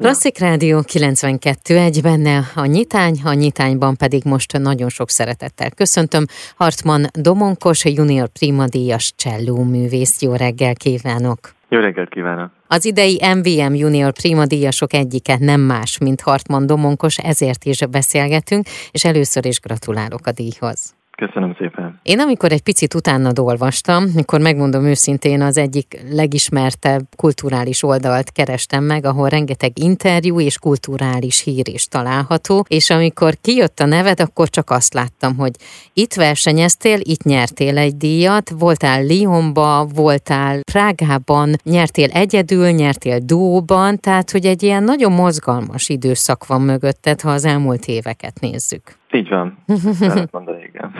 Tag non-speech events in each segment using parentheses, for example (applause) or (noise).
Klasszik Rádió 92 egy benne a nyitány, a nyitányban pedig most nagyon sok szeretettel köszöntöm Hartman Domonkos, junior prima díjas cselló művész. Jó reggel kívánok! Jó reggelt kívánok! Az idei MVM junior prima díjasok egyike nem más, mint Hartman Domonkos, ezért is beszélgetünk, és először is gratulálok a díjhoz. Köszönöm szépen. Én amikor egy picit utána olvastam, mikor megmondom őszintén, az egyik legismertebb kulturális oldalt kerestem meg, ahol rengeteg interjú és kulturális hír is található, és amikor kijött a neved, akkor csak azt láttam, hogy itt versenyeztél, itt nyertél egy díjat, voltál Lyonba, voltál Prágában, nyertél egyedül, nyertél dóban, tehát hogy egy ilyen nagyon mozgalmas időszak van mögötted, ha az elmúlt éveket nézzük. Így van, mondani, igen.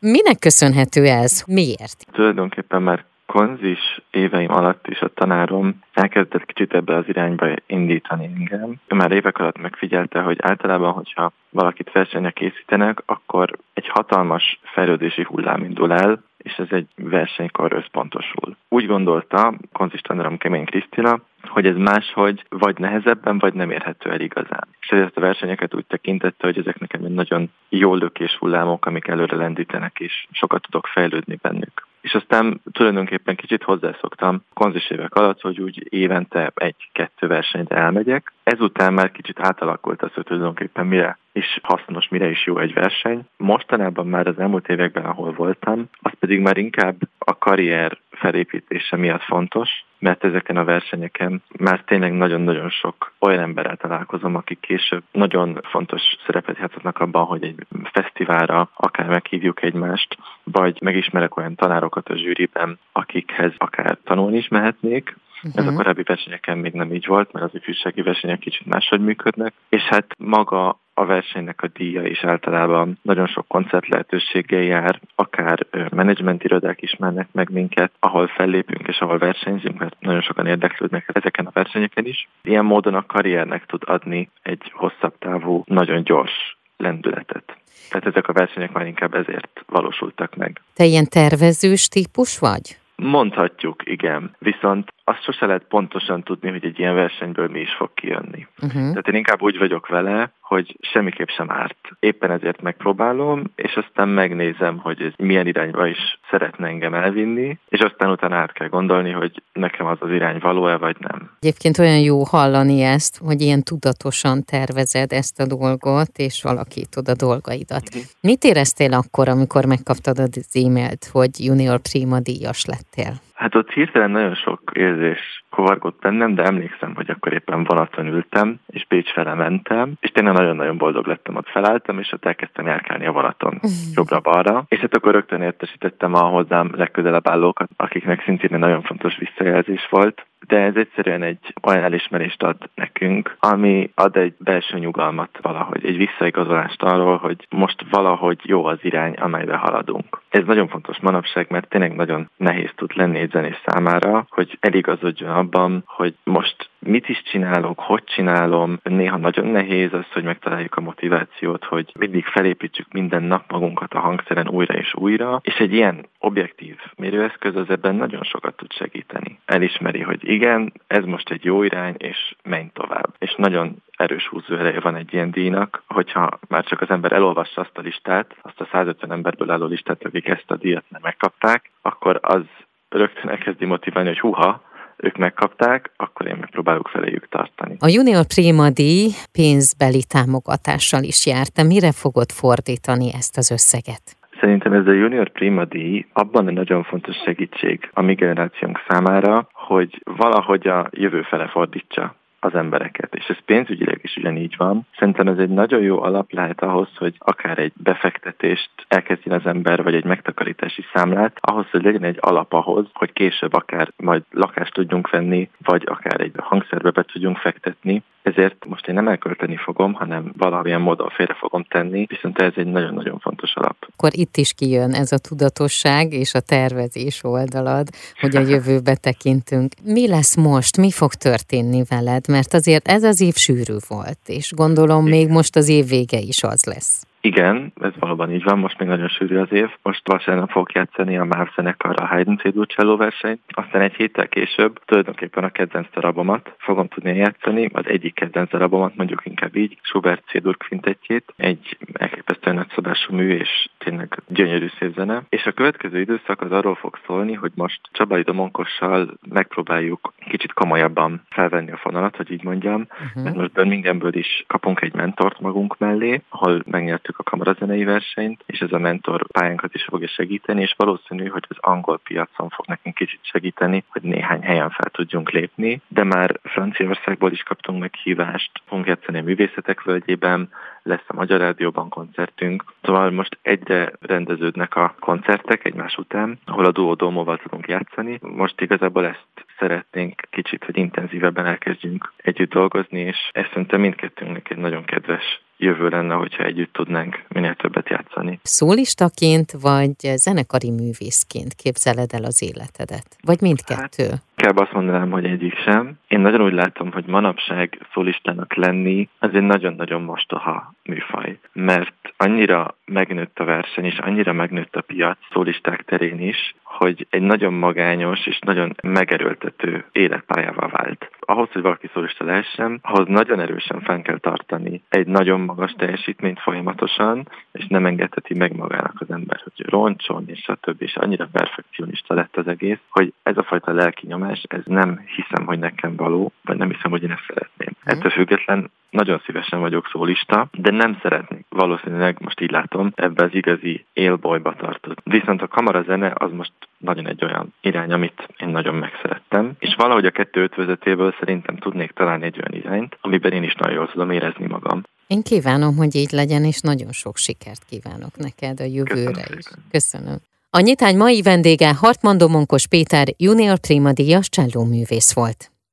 Minek köszönhető ez? Miért? Tulajdonképpen már konzis éveim alatt is a tanárom elkezdett kicsit ebbe az irányba indítani engem. Ő már évek alatt megfigyelte, hogy általában, hogyha valakit versenyre készítenek, akkor egy hatalmas fejlődési hullám indul el, és ez egy versenykor összpontosul. Úgy gondolta konzistanárom Kemény Krisztina, hogy ez máshogy vagy nehezebben, vagy nem érhető el igazán. És ezért a versenyeket úgy tekintette, hogy ezek nekem egy nagyon jó lökés hullámok, amik előre lendítenek, és sokat tudok fejlődni bennük. És aztán tulajdonképpen kicsit hozzászoktam konzis évek alatt, hogy úgy évente egy-kettő versenyre elmegyek. Ezután már kicsit átalakult az, hogy tulajdonképpen mire is hasznos, mire is jó egy verseny. Mostanában már az elmúlt években, ahol voltam, az pedig már inkább a karrier felépítése miatt fontos, mert ezeken a versenyeken már tényleg nagyon-nagyon sok olyan emberrel találkozom, akik később nagyon fontos szerepet játszhatnak abban, hogy egy fesztiválra akár meghívjuk egymást, vagy megismerek olyan tanárokat a zsűriben, akikhez akár tanulni is mehetnék, Uh-huh. Ez a mhm. korábbi versenyeken még nem így volt, mert az ifjúsági versenyek kicsit máshogy működnek, és hát maga a versenynek a díja is általában nagyon sok koncert lehetőséggel jár, akár menedzsment irodák ismernek meg minket, ahol fellépünk és ahol versenyzünk, mert nagyon sokan érdeklődnek ezeken a versenyeken is. Ilyen módon a karriernek tud adni egy hosszabb távú, nagyon gyors lendületet. Tehát ezek a versenyek már inkább ezért valósultak meg. Te ilyen tervezős típus vagy? Mondhatjuk, igen. Viszont azt sose lehet pontosan tudni, hogy egy ilyen versenyből mi is fog kijönni. Uh-huh. Tehát én inkább úgy vagyok vele, hogy semmiképp sem árt. Éppen ezért megpróbálom, és aztán megnézem, hogy ez milyen irányba is szeretne engem elvinni, és aztán utána át kell gondolni, hogy nekem az az irány való-e, vagy nem. Egyébként olyan jó hallani ezt, hogy ilyen tudatosan tervezed ezt a dolgot, és alakítod a dolgaidat. Uh-huh. Mit éreztél akkor, amikor megkaptad az e-mailt, hogy junior prima díjas lettél? Hát ott hirtelen nagyon sok érzés kovargott bennem, de emlékszem, hogy akkor éppen vonaton ültem, és Pécs fele mentem, és tényleg nagyon-nagyon boldog lettem, ott felálltam, és ott elkezdtem járkálni a vonaton (laughs) jobbra-balra, és hát akkor rögtön értesítettem a hozzám legközelebb állókat, akiknek szintén nagyon fontos visszajelzés volt, de ez egyszerűen egy olyan elismerést ad nekünk, ami ad egy belső nyugalmat valahogy, egy visszaigazolást arról, hogy most valahogy jó az irány, amelybe haladunk. Ez nagyon fontos manapság, mert tényleg nagyon nehéz tud lenni egy zenés számára, hogy eligazodjon abban, hogy most mit is csinálok, hogy csinálom. Néha nagyon nehéz az, hogy megtaláljuk a motivációt, hogy mindig felépítsük minden nap magunkat a hangszeren újra és újra, és egy ilyen objektív mérőeszköz az ebben nagyon sokat tud segíteni. Elismeri, hogy igen, ez most egy jó irány, és menj tovább. És nagyon erős húzóereje van egy ilyen díjnak, hogyha már csak az ember elolvassa azt a listát, azt a 150 emberből álló listát, akik ezt a díjat nem megkapták, akkor az rögtön elkezdi motiválni, hogy huha, ők megkapták, akkor én megpróbálok feléjük tartani. A Junior Prima díj pénzbeli támogatással is jár. Te mire fogod fordítani ezt az összeget? Szerintem ez a Junior Prima díj abban egy nagyon fontos segítség a mi generációnk számára, hogy valahogy a jövő fele fordítsa az embereket, és ez pénzügyileg is ugyanígy van. Szerintem ez egy nagyon jó alap lehet ahhoz, hogy akár egy befektetést elkezdjen az ember, vagy egy megtakarítási számlát, ahhoz, hogy legyen egy alap ahhoz, hogy később akár majd lakást tudjunk venni, vagy akár egy hangszerbe be tudjunk fektetni. Ezért most én nem elkölteni fogom, hanem valamilyen módon félre fogom tenni, viszont ez egy nagyon-nagyon fontos alap. Akkor itt is kijön ez a tudatosság és a tervezés oldalad, hogy a jövőbe tekintünk. Mi lesz most? Mi fog történni veled? mert azért ez az év sűrű volt, és gondolom még most az év vége is az lesz. Igen, ez valóban így van, most még nagyon sűrű az év. Most vasárnap fog játszani a MÁV zenekar a Haydn C versenyt, aztán egy héttel később tulajdonképpen a kedvenc darabomat fogom tudni játszani, az egyik kedvenc darabomat, mondjuk inkább így, Schubert C-dur kvintettjét, egy elképesztően nagyszabású mű és tényleg gyönyörű szép zene. És a következő időszak az arról fog szólni, hogy most Csabai Domonkossal megpróbáljuk kicsit komolyabban felvenni a fonalat, hogy így mondjam, uh-huh. mert most Birminghanből is kapunk egy mentort magunk mellé, ahol megnyertük a kamarazenei versenyt, és ez a mentor pályánkat is fogja segíteni, és valószínű, hogy az angol piacon fog nekünk kicsit segíteni, hogy néhány helyen fel tudjunk lépni, de már Franciaországból is kaptunk meghívást, fogunk játszani a művészetek völgyében, lesz a Magyar Rádióban koncertünk. Szóval most egyre rendeződnek a koncertek egymás után, ahol a Duo Domóval tudunk játszani. Most igazából ezt szeretnénk kicsit, hogy intenzívebben elkezdjünk együtt dolgozni, és ezt szerintem mindkettőnknek egy nagyon kedves jövő lenne, hogyha együtt tudnánk minél többet játszani. Szólistaként vagy zenekari művészként képzeled el az életedet? Vagy mindkettő? Hát, inkább azt mondanám, hogy egyik sem. Én nagyon úgy látom, hogy manapság szólistának lenni az egy nagyon-nagyon mostoha műfaj, mert annyira megnőtt a verseny, és annyira megnőtt a piac szólisták terén is, hogy egy nagyon magányos és nagyon megerőltető életpályával vált. Ahhoz, hogy valaki szólista lehessen, ahhoz nagyon erősen fenn kell tartani egy nagyon magas teljesítményt folyamatosan, és nem engedheti meg magának az ember, hogy roncson, és a többi, és annyira perfekcionista lett az egész, hogy ez a fajta lelki nyomás, ez nem hiszem, hogy nekem való, vagy nem hiszem, hogy én ezt szeretném. Mm. Ettől független nagyon szívesen vagyok szólista, de nem szeretnék valószínűleg, most így látom, ebbe az igazi élbolyba tartott. Viszont a kamarazene az most nagyon egy olyan irány, amit én nagyon megszerettem, és valahogy a kettő ötvözetéből szerintem tudnék találni egy olyan irányt, amiben én is nagyon jól tudom érezni magam. Én kívánom, hogy így legyen, és nagyon sok sikert kívánok neked a jövőre Köszönöm is. Köszönöm. A nyitány mai vendége Hartman Domonkos Péter junior Prima díjas csellóművész volt.